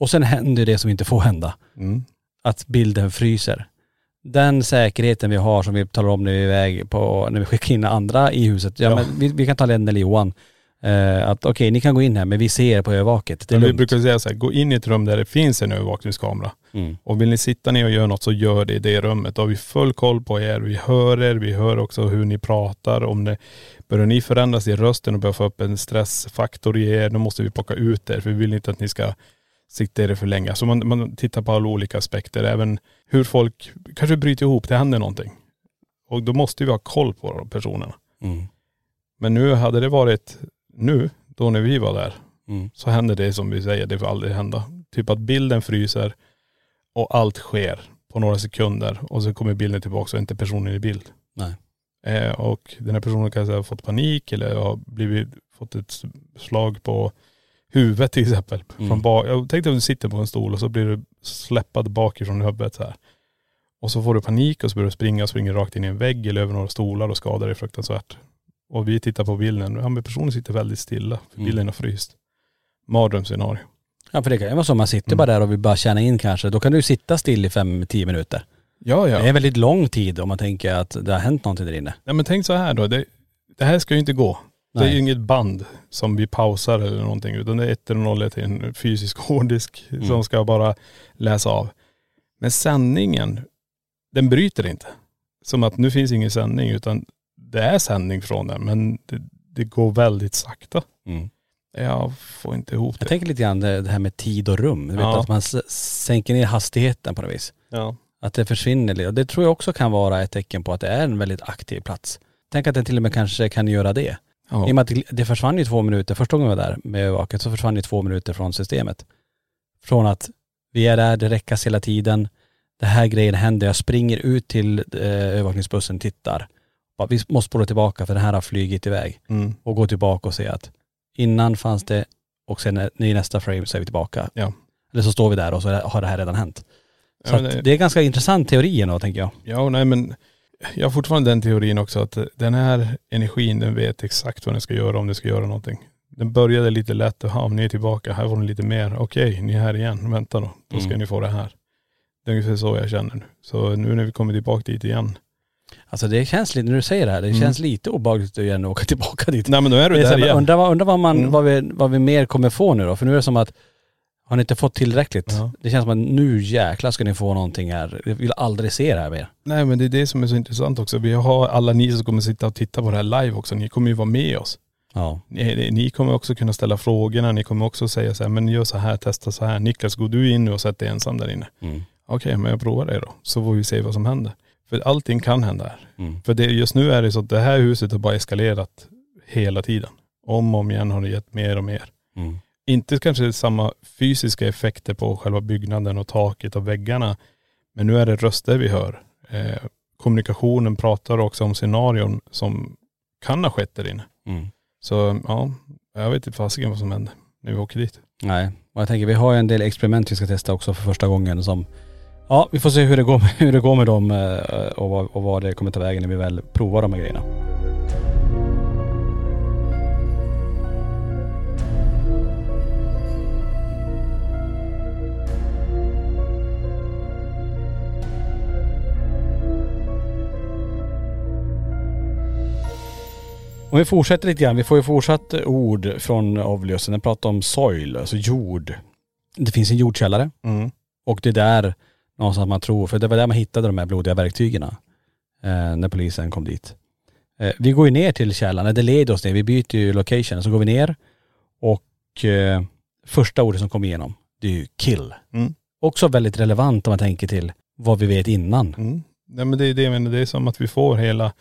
Och sen händer det som inte får hända. Mm. att bilden fryser. Den säkerheten vi har som vi talar om när vi är iväg på, när vi skickar in andra i huset. Ja, Ja. Men vi, vi kan ta Lenn eller Johan. Eh, att okej, ni kan gå in här men vi ser er på övervaket. Det är Men vi lugnt. brukar säga så här, gå in i ett rum där det finns en övervakningskamera. Mm. Och vill ni sitta ner och göra något så gör det i det rummet. Då har vi full koll på er, vi hör er, vi hör också hur ni pratar. Om det, börjar ni förändras i rösten och börjar få upp en stressfaktor i er, då måste vi plocka ut er. För vi vill inte att ni ska sitta i det för länge. Så man, man tittar på alla olika aspekter. Även hur folk kanske bryter ihop, det händer någonting. Och då måste vi ha koll på de personerna. Mm. Men nu hade det varit nu, då när vi var där, Mm. så händer det som vi säger, det får aldrig hända. Typ att bilden fryser och allt sker på några sekunder och så kommer bilden tillbaka är inte personen i bild. Nej. Eh, och den här personen kanske har fått panik eller har blivit, fått ett slag på huvudet till exempel. Mm. Från bak, jag tänkte om du sitter på en stol och så blir du släppad bakifrån huvudet så här. Och så får du panik och så börjar du springa och springer rakt in i en vägg eller över några stolar och skadar dig fruktansvärt. Och vi tittar på bilden, ja men personen sitter väldigt stilla för Mm. bilden har fryst. Mardrömsscenario. Ja för det kan ju vara så, man sitter Mm. bara där och vill bara känna in kanske. Då kan du sitta still i fem, tio minuter. Ja ja. Det är väldigt lång tid om man tänker att det har hänt någonting där inne. Nej men tänk så här då, det, det här ska ju inte gå. Det är ju inget band som vi pausar eller någonting utan det är ett eller noll till en fysisk [laughs] hårddisk Mm. som ska bara läsa av. Men sändningen, den bryter inte. Som att nu finns ingen sändning utan det är sändning från den men det, det går väldigt sakta. Mm. Jag får inte ihop det. Jag tänker lite grann det här med tid och rum. Du vet Ja. att man sänker ner hastigheten på något vis. ja. Att det försvinner lite. Och det tror jag också kan vara ett tecken på att det är en väldigt aktiv plats. Tänk att den till och med kanske kan göra det. Ja. I och med att det- det försvann ju två minuter, första gången jag var där med övervaket så försvann ju två minuter från systemet. Från att vi är där, det räckas hela tiden, det här grejen händer, jag springer ut till eh, övervakningsbussen, tittar. Vi måste spola tillbaka för den här har flygit iväg. Mm. Och gå tillbaka och se att innan fanns det och sen i nästa frame så är vi tillbaka. Ja. Eller så står vi där och så har det här redan hänt. Så Ja, det- det är ganska intressant teori ändå tänker jag. Ja, nej men jag har fortfarande den teorin också att den här energin den vet exakt vad den ska göra om den ska göra någonting. Den började lite lätt, ja ni är tillbaka, här får ni lite mer, okej ni är här igen, vänta då, då ska Mm. ni få det här. Det är ungefär så jag känner nu. Så nu när vi kommer tillbaka dit igen. Alltså det känns lite, när du säger det här, det Mm. känns lite obehagligt igen att åka [laughs] tillbaka dit. Nej men då är du Det är där igen. undrar, vad, undrar vad, man, Mm. vad, vi, vad vi mer kommer få nu då? För nu är det som att, har ni inte fått tillräckligt? Ja. Det känns som att nu jäklar ska ni få någonting här. Jag vill aldrig se det här mer. Nej men det är det som är så intressant också. Vi har alla ni som kommer sitta och titta på det här live också, ni kommer ju vara med oss. Ja. Ni, ni kommer också kunna ställa frågorna, ni kommer också säga så här, men gör så här, testa så här. Niklas, går du in nu och sätt dig ensam där inne? Mm. Okej, men jag provar det då. Så får vi se vad som händer. För allting kan hända här. Mm. För det, just nu är det så att det här huset har bara eskalerat hela tiden. Om och om igen har det gett mer och mer. Mm. Inte kanske samma fysiska effekter på själva byggnaden och taket och väggarna. Men nu är det röster vi hör. Eh, kommunikationen pratar också om scenarion som kan ha skett där inne. Mm. Så ja, jag vet inte fasiken vad som händer när vi åker dit. Nej, och jag tänker vi har ju en del experiment vi ska testa också för första gången som Ja, vi får se hur det går med, hur det går med dem eh, och vad, och vad det kommer ta vägen när vi väl provar de här grejerna. Om vi fortsätter lite grann, vi får ju fortsatt ord från avlösen. Den pratar om soil, alltså jord. Det finns en jordkällare Mm. och det är där någonstans man tror, för det var där man hittade de här blodiga verktygen eh, när polisen kom dit. Eh, vi går ju ner till källaren, det leder oss ner, vi byter ju location, så går vi ner och eh, första ordet som kommer igenom, det är ju kill. Mm. Också väldigt relevant om man tänker till vad vi vet innan. Mm. Nej men det är det jag menar, det är som att vi får hela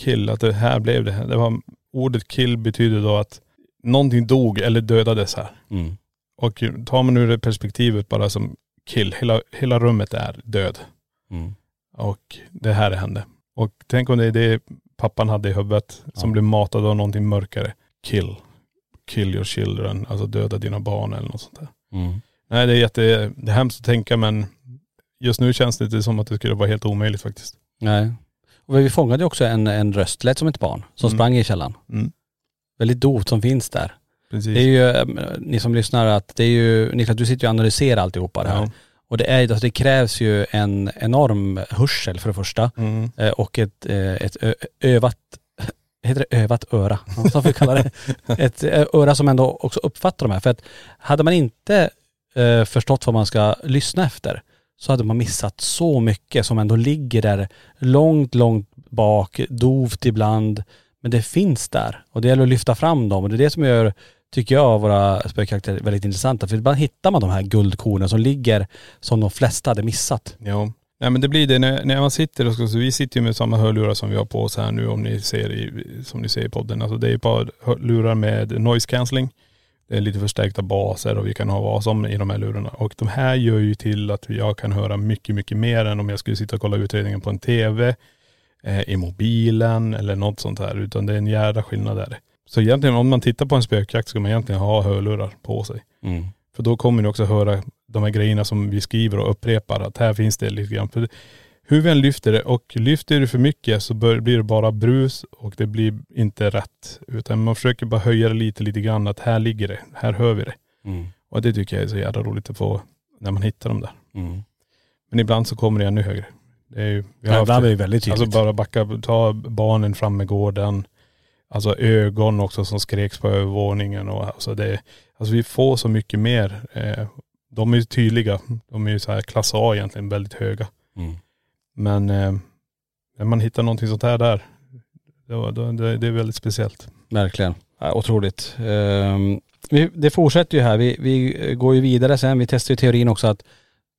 kill, att det här blev det. det var, ordet kill betyder då att någonting dog eller dödades här. Mm. Och tar man ur det perspektivet bara som kill, hela, hela rummet är död. Mm. Och det här hände. Och tänk om det är det pappan hade i huvudet som Ja. blev matad av någonting mörkare. Kill. Kill your children. Alltså döda dina barn eller något sånt där. Mm. Nej det är jätte, det är hemskt att tänka men just nu känns det inte som att det skulle vara helt omöjligt faktiskt. Nej. Och vi fångade ju också en, en röst, lät som ett barn, som Mm. sprang i källaren. Mm. Väldigt dovt som finns där. Precis. Det är ju, eh, ni som lyssnar, att det är ju, Niklas du sitter ju och analyserar alltihopa det här. Ja. Och det, är, alltså det krävs ju en enorm hörsel för det första Mm. eh, och ett, eh, ett ö, övat, [laughs] heter det övat öra? [laughs] Får vi kalla det. [laughs] Ett eh, öra som ändå också uppfattar de här. För att hade man inte eh, förstått vad man ska lyssna efter så hade man missat så mycket som ändå ligger där långt, långt bak, dovt ibland. Men det finns där och det gäller att lyfta fram dem och det är det som gör, tycker jag, våra spökkaraktärer väldigt intressanta. För ibland hittar man de här guldkornen som ligger som de flesta hade missat. Ja. Nej men det blir det när, när man sitter och ska, så vi sitter ju med samma hörlurar som vi har på oss här nu om ni ser i, som ni ser i podden. Alltså det är ett par lurar med noise cancelling. Det är lite förstärkta baser och vi kan ha vad som i de här lurarna. Och de här gör ju till att jag kan höra mycket, mycket mer än om jag skulle sitta och kolla utredningen på en tv, eh, i mobilen eller något sånt här. Utan det är en jävla skillnad där. Så egentligen om man tittar på en spökjakt ska man egentligen ha hörlurar på sig. För då kommer ni också höra de här grejerna som vi skriver och upprepar. Att här finns det lite grann. För hur vi än lyfter det och lyfter det för mycket så bör, blir det bara brus och det blir inte rätt. Utan man försöker bara höja det lite, lite grann. Att här ligger det. Här hör vi det. Mm. Och det tycker jag är så jävla roligt att få när man hittar dem där. Mm. Men ibland så kommer det ännu högre. Det är ju, vi har Ja, haft är det väldigt tydligt. Alltså bara backa, ta barnen fram med gården. Alltså ögon också som skreks på övervåningen och alltså det, alltså vi får så mycket mer. Eh, de är ju tydliga. De är ju så här klass A egentligen, väldigt höga. Mm. Men eh, när man hittar någonting sånt här där, då, då, det, det är väldigt speciellt. Verkligen. Ja, otroligt. Ehm, vi, det fortsätter ju här. Vi, vi går ju vidare sen. Vi testar ju teorin också att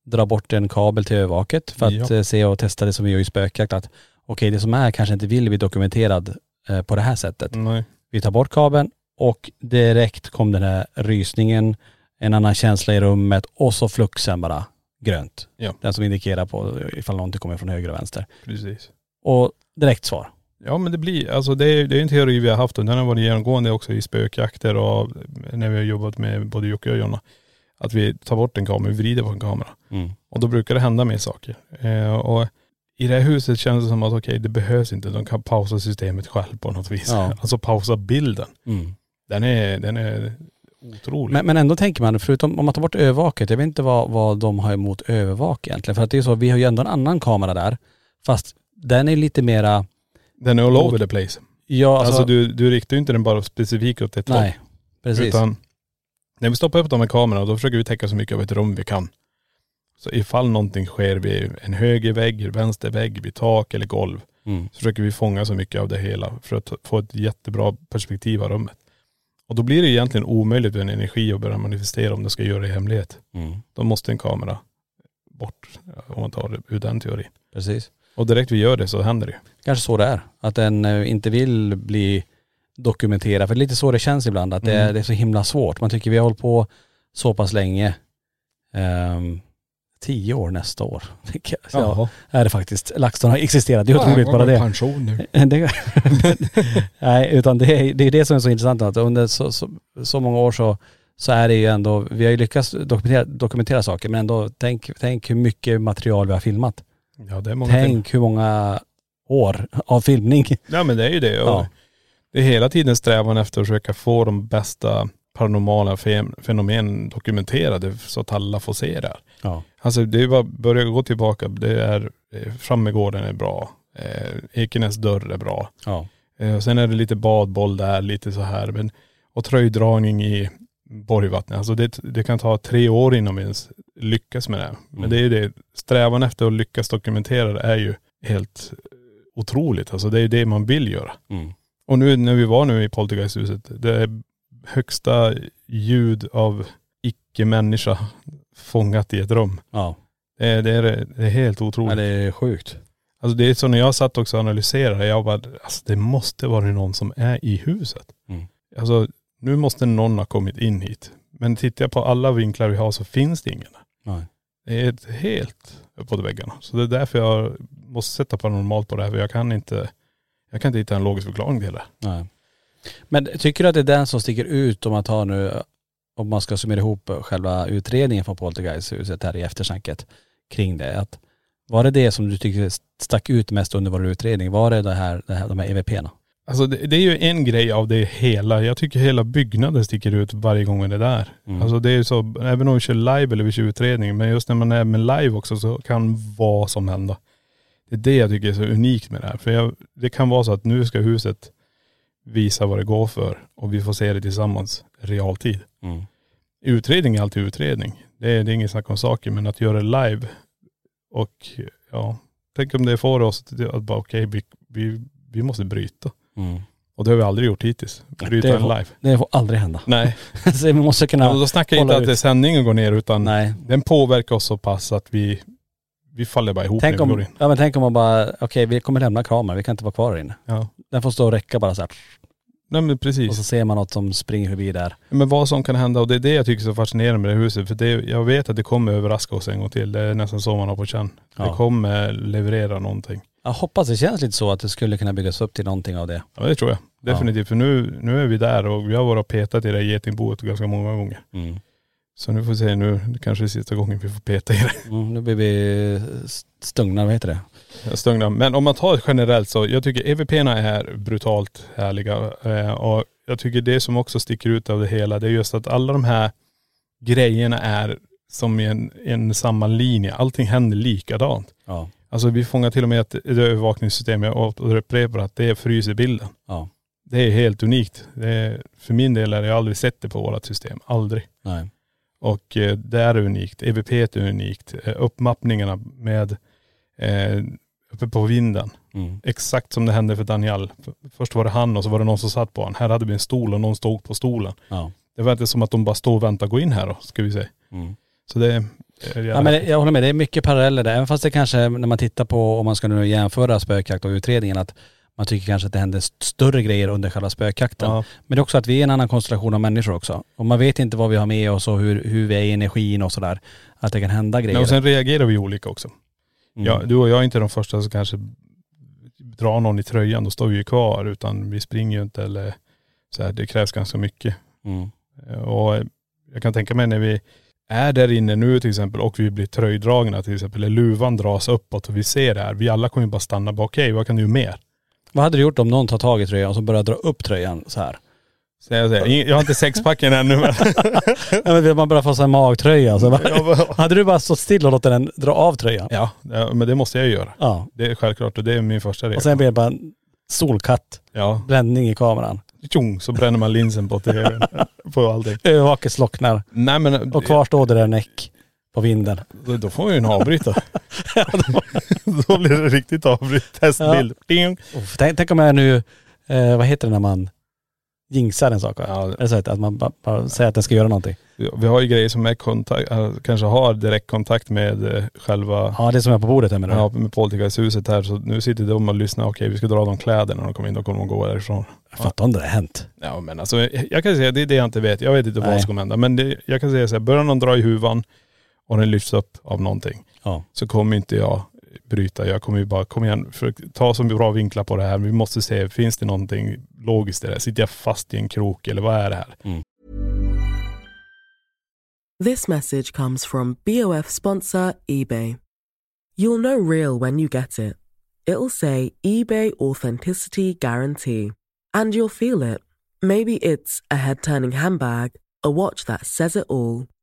dra bort en kabel till övervaket för att Ja. eh, se och testa det som vi gör i spökjakt. Att okej, det som är kanske inte vill bli dokumenterad eh, på det här sättet. Nej. Vi tar bort kabeln och direkt kom den här rysningen, en annan känsla i rummet och så fluxen bara grönt. Ja. Den som indikerar på ifall någonting kommer från höger och vänster. Precis. Och direkt svar. Ja men det blir, alltså det är, det är en teori vi har haft och den har varit genomgående också i spökjakter och när vi har jobbat med både Jocke och Jonna. Att vi tar bort en kamera, vi vrider på en kamera. Mm. Och då brukar det hända mer saker. Eh, och i det här huset känns det som att okej, det behövs inte. De kan pausa systemet själv på något vis. Ja. Alltså pausa bilden. Mm. Den är, den är otrolig. Men, men ändå tänker man, förutom om man tar bort övervaket, jag vet inte vad, vad de har emot övervak egentligen. För att det är så, vi har ju ändå en annan kamera där. Fast den är lite mera, den är all over the place. ja Alltså, alltså, du, du riktar ju inte den bara specifikt åt ett håll. nej. Precis. Utan när vi stoppar upp de här kamerorna då försöker vi täcka så mycket av ett rum vi kan. Så ifall någonting sker vid en höger vägg, vänster vägg, vid tak eller golv. Mm. Så försöker vi fånga så mycket av det hela för att få ett jättebra perspektiv av rummet. Och då blir det egentligen omöjligt med en energi att börja manifestera om det ska göra det i hemlighet. Mm. Då måste en kamera bort om man tar det ur den teorin. Precis. Och direkt vi gör det så händer det. Kanske så det är. Att den eh, inte vill bli dokumenterad. För det är lite så det känns ibland, att det, är, Mm. det är så himla svårt. Man tycker vi har hållit på så pass länge. Ehm, tio år nästa år. [laughs] Så, ja, är det faktiskt. LaxTon har existerat, det är otroligt bara det. pension nu. [laughs] det [laughs] nej, utan det är, det är det som är så intressant att under så, så, så många år så, så är det ju ändå, vi har ju lyckats dokumentera, dokumentera saker men ändå tänk, tänk hur mycket material vi har filmat. Ja det är många ting. Tänk hur många år av filmning. Ja men det är ju det. Ja. Det är hela tiden strävan efter att försöka få de bästa paranormala fen- fenomen dokumenterade så att alla får se det. Ja. Alltså det är bara börja gå tillbaka. Det är eh, Frammegården är bra. Eh, Ekenäs dörr är bra. Ja. Eh, sen är det lite badboll där, lite så här. Men, och tröjdragning i Borgvattnet. Alltså det, det kan ta tre år innan vi ens lyckas med det. Men Mm. det är ju det, strävan efter att lyckas dokumentera det är ju helt otroligt. Alltså det är det man vill göra. Mm. Och nu när vi var nu i Poltergeisthuset, det högsta ljud av icke-människa fångat i ett rum. Ja, Det är, det är, det är helt otroligt. men det är sjukt. Alltså det är så när jag satt också och analyserade, jag bara, alltså det måste vara någon som är i huset. Mm. Alltså nu måste någon ha kommit in hit. Men tittar jag på alla vinklar vi har så finns det ingen. Nej. Det är helt uppåt väggarna. Så det är därför jag måste sätta paranormalt på det här, för jag kan inte, jag kan inte hitta en logisk förklaring till det. Nej. Men tycker du att det är den som sticker ut om man tar nu, om man ska summera ihop själva utredningen från Poltergeisthuset här i eftersnacket kring det. Att var det det som du tyckte stack ut mest under vår utredning? Var det, det här, det här, de här EVP-erna? Alltså det, det är ju en grej av det hela. Jag tycker hela byggnaden sticker ut varje gång det är där. Mm. Alltså det är ju så, även om vi kör live eller vi kör utredning, men just när man är med live också så kan vad som hända. Det är det jag tycker är så unikt med det här. För jag, det kan vara så att nu ska huset visa vad det går för och vi får se det tillsammans realtid. Mm. Utredning är alltid utredning. Det är, det är inget snack om saker, men att göra det live och ja, tänk om det får oss att bara okej, vi, vi, vi måste bryta. Mm. Och det har vi aldrig gjort hittills. Bryta Det en live. Det får aldrig hända. Nej. [laughs] så vi måste kunna.. Ja, då snackar jag inte hålla att det ut. sändningen går ner utan Nej. den påverkar oss så pass att vi, vi faller bara ihop Tänk när vi går om, in. ja men tänk om man bara, okej vi kommer lämna kameran, vi kan inte vara kvar här inne. Ja. Den får stå och räcka bara så här. Nej men Och precis. så ser man något som springer förbi där. Men vad som kan hända och det är det jag tycker är så fascinerande med det huset. För det, jag vet att det kommer överraska oss en gång till. Det är nästan så man har på känn. Ja. Det kommer leverera någonting. Jag hoppas det känns lite så att det skulle kunna byggas upp till någonting av det. Ja det tror jag. Definitivt. För nu, nu är vi där och vi har varit och petat i det här getingboet ganska många gånger. Mm. Så nu får vi se nu, det kanske är sista gången vi får peta i det. Mm, nu blir vi stungna, vad heter det? Jag stungnar. Men om man tar generellt så, jag tycker EVP-erna är brutalt härliga. Eh, och jag tycker det som också sticker ut av det hela, det är just att alla de här grejerna är som i en, en samma linje. Allting händer likadant. Ja. Alltså vi fångar till och med ett, ett övervakningssystem, jag upprepar att det fryser bilden. Ja. Det är helt unikt. Är, för min del har jag aldrig sett det på vårt system. Aldrig. Nej. Och eh, det är unikt. EVP är unikt. Eh, uppmappningarna med eh, uppe på vinden. Mm. Exakt som det hände för Daniel. Först var det han och så var det någon som satt på honom. Här hade vi en stol och någon stod på stolen. Ja. Det var inte som att de bara stod och väntade gå in här då, ska vi säga. Mm. Så det Ja men jag håller med, det är mycket paralleller där. Även fast det kanske, när man tittar på, om man ska nu jämföra spökjakt och utredningen, att man tycker kanske att det händer st- större grejer under själva spökjakten. ja. Men det är också att vi är en annan konstellation av människor också. Och man vet inte vad vi har med oss och hur, hur vi är i energin och sådär. Att det kan hända grejer. Men och sen reagerar vi olika också. Mm. Ja, du och jag är inte de första som kanske drar någon i tröjan, då står vi ju kvar. Utan vi springer ju inte eller så här, det krävs ganska mycket. Mm. Och jag kan tänka mig när vi är där inne nu till exempel och vi blir tröjdragna till exempel, eller luvan dras uppåt och vi ser det här. Vi alla kommer ju bara stanna bara, okej vad kan du göra mer? Vad hade du gjort om någon tar tag i tröjan och så börjar dra upp tröjan så här? Så jag, säger, jag har inte sexpacken ännu men.. [laughs] Ja, men man börjar få sig en magtröja. Så bara, [laughs] hade du bara stått still och låtit den dra av tröjan? ja, ja, men det måste jag ju göra. Ja. Det är självklart och det är min första Och regel. sen blir det bara en solkatt, Ja, bländning i kameran. tjong så bränner man linsen på tvn. på allting. Övervaket slocknar Nej men.. och kvar står det där näck på vinden. Då, då får vi ju en avbryta. [laughs] då blir det riktigt avbryt. Testbild. Uff, Tänk, tänk om jag nu, eh, vad heter det när man jinxar en sak? Ja, Eller så att man bara, bara säger att den ska göra någonting. vi har ju grejer som är kontakt, äh, kanske har direktkontakt med eh, själva Ja det som är på bordet här du? Ja, med Poltergeisthuset här. Så nu sitter de och lyssnar. Okej, vi ska dra de kläderna när de kommer in. Då kommer de gå därifrån. Jag fattar om det har hänt. Ja men alltså, jag kan säga det är det jag inte vet. Jag vet inte vad Nej. som kommer hända. Men det, jag kan säga så här, börjar någon dra i huvan och den lyfts upp av någonting. Ja. Så kommer inte jag bryta. Jag kommer ju bara, kom igen, för ta som bra vinklar på det här. Vi måste se, finns det någonting logiskt i det här? Sitter jag fast i en krok eller vad är det här? This message comes from BOF sponsor eBay. You'll know real when you get it. It'll say eBay Authenticity Guarantee. And you'll feel it. Maybe it's a head turning handbag, a watch that says it all,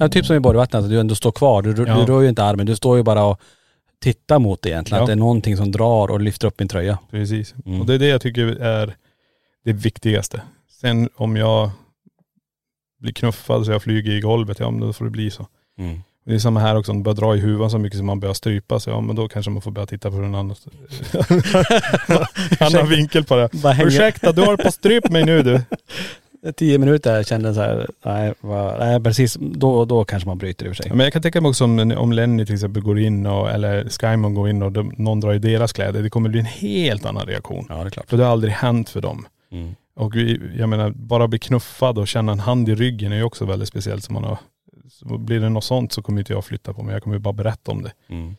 Ja, typ som i Borgvattnet, att du ändå står kvar. Du, Ja. du rör ju inte armen, du står ju bara och tittar mot det egentligen. Ja. Att det är någonting som drar och lyfter upp min tröja. Precis. Mm. Och det är det jag tycker är det viktigaste. Sen om jag blir knuffad så jag flyger i golvet, ja men då får det bli så. Det är samma här också, om det börjar dra i huvudet så mycket som man börjar strypa sig, ja men då kanske man får börja titta på en annan, [laughs] [laughs] annan vinkel på det. Ursäkta, du har på stryp mig nu du. [laughs] Tio minuter jag kände så här, nej, vad, nej precis, då, då kanske man bryter i och för sig. Men jag kan tänka mig också om, om Lenny till exempel går in och, eller Skymon går in och de, någon drar i deras kläder, det kommer bli en helt annan reaktion. Ja det är klart. För det har aldrig hänt för dem. Mm. Och vi, jag menar, bara bli knuffad och känna en hand i ryggen är ju också väldigt speciellt. Så man har, så blir det något sånt så kommer inte jag flytta på mig. Jag kommer ju bara berätta om det. Mm.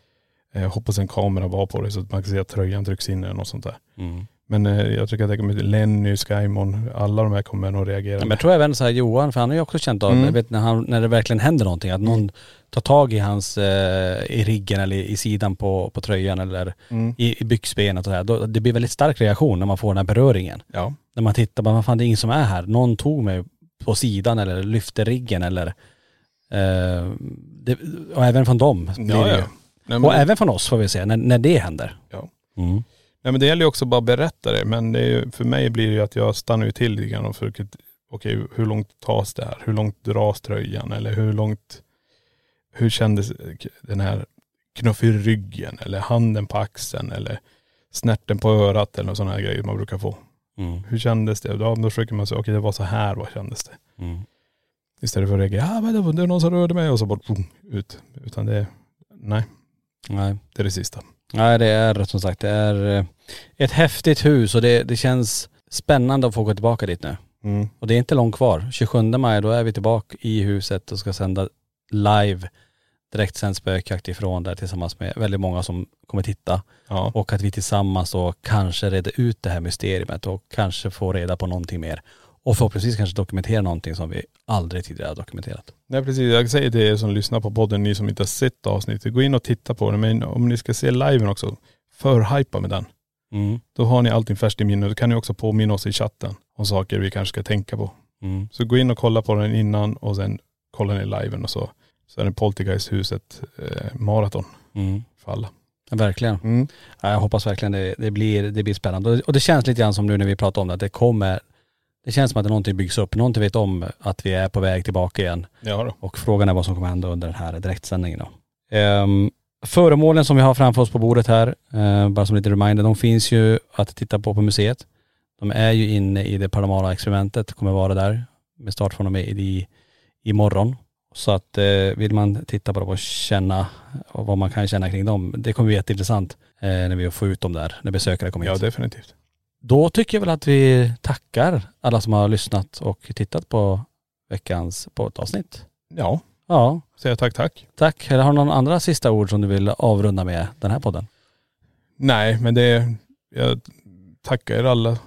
Eh, Jag hoppas en kamera var på det så att man kan se att tröjan trycks in eller något sånt där. Mm. Men eh, jag tycker att det kommer, Lenny, Skymon, alla de här kommer nog reagera. Ja, men jag tror även så här Johan, för han har ju också känt av, Mm. jag vet när, han, när det verkligen händer någonting, att någon tar tag i hans, eh, i riggen eller i sidan på, på tröjan eller Mm. i, i byxbenet och så här. Då, det blir väldigt stark reaktion när man får den här beröringen. Ja. När man tittar, bara, vad fan det är ingen som är här. Någon tog mig på sidan eller lyfte riggen eller eh, det, och även från dem Ja, ja. Nej, Och även från oss får vi se, när, när det händer. Ja. Mm. Nej, men det gäller ju också bara att berätta det. Men det ju, för mig blir det ju att jag stannar ju till lite grann och försöker, okej hur långt tas det här? Hur långt dras tröjan? Eller hur långt, hur kändes den här knuff i ryggen? Eller handen på axeln? Eller snärten på örat eller sådana här grejer man brukar få. Mm. Hur kändes det? Då, då försöker man säga, okej det var så här, vad kändes det? Mm. Istället för att reagera, men det var, det var någon som rörde mig och så bara boom, ut. Utan det, nej, Nej. det är det sista. Nej det är som sagt, det är eh, ett häftigt hus och det, det känns spännande att få gå tillbaka dit nu. Mm. Och det är inte långt kvar. 27 maj då är vi tillbaka i huset och ska sända live direktsänd spökjakt ifrån där tillsammans med väldigt många som kommer titta. Ja. Och att vi tillsammans då kanske reder ut det här mysteriet och kanske får reda på någonting mer. Och förhoppningsvis kanske dokumentera någonting som vi aldrig tidigare har dokumenterat. Nej precis, jag säger till er som lyssnar på podden, ni som inte har sett avsnittet, gå in och titta på den. Men om ni ska se liven också, förhypa med den. Mm. Då har ni allting färskt i minne. Då kan ni också påminna oss i chatten om saker vi kanske ska tänka på. Mm. Så gå in och kolla på den innan och sen kollar ni liven och så, så är det Poltergeisthuset eh, maraton Mm. för alla. Ja, Verkligen. Mm. Ja, Jag hoppas verkligen det, det, blir, det blir spännande. Och- Och det känns lite grann som nu när vi pratar om det, att det kommer, det känns som att det någonting byggs upp. Någonting vet om att vi är på väg tillbaka igen. Ja då. Och frågan är vad som kommer hända under den här direktsändningen då. Ehm, föremålen som vi har framför oss på bordet här, eh, bara som lite reminder, de finns ju att titta på på museet. De är ju inne i det paranormala experimentet, kommer vara där med start från och med i, imorgon. Så att eh, vill man titta på dem och känna och vad man kan känna kring dem, det kommer bli jätteintressant eh, när vi får ut dem där, när besökare kommer Ja hit. definitivt. Då tycker jag väl att vi tackar alla som har lyssnat och tittat på veckans poddavsnitt. Ja, Ja, säger tack tack. Tack. Eller har du någon andra sista ord som du vill avrunda med den här podden? Nej men det är, jag tackar er alla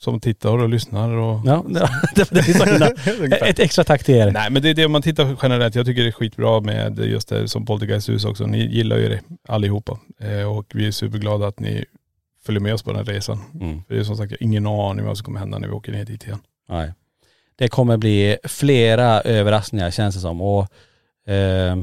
som tittar och lyssnar och.. Ja, [laughs] det, det himla, [laughs] Ett extra tack till er. Nej men det är det man tittar generellt. Jag tycker det är skitbra med just det som Poltergeisthus också. Ni gillar ju det allihopa. Eh, och vi är superglada att ni följer med oss på den resan. Mm. För det är som sagt ingen aning vad som kommer hända när vi åker ner dit igen. Nej. Det kommer bli flera överraskningar känns det som. Och eh,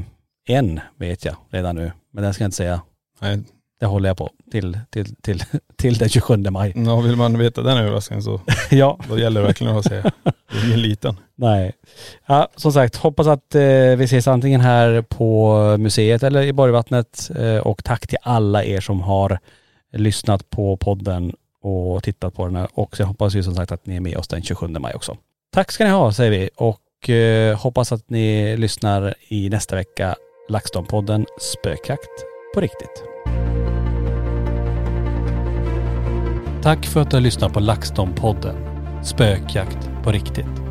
en vet jag redan nu, men den ska jag inte säga. Nej. Det håller jag på till, till, till, till den 27 maj. [laughs] Ja, vill man veta den överraskningen så [laughs] ja. då gäller det verkligen att säga. Det är ingen liten. Nej. Ja, som sagt, hoppas att eh, vi ses antingen här på museet eller i Borgvattnet. Eh, och tack till alla er som har lyssnat på podden och tittat på den. Och jag hoppas vi som sagt att ni är med oss den 27 maj också. Tack ska ni ha säger vi och eh, hoppas att ni lyssnar i nästa vecka. LaxTon-podden Spökjakt på riktigt. Tack för att du har lyssnat på LaxTon-podden Spökjakt på riktigt.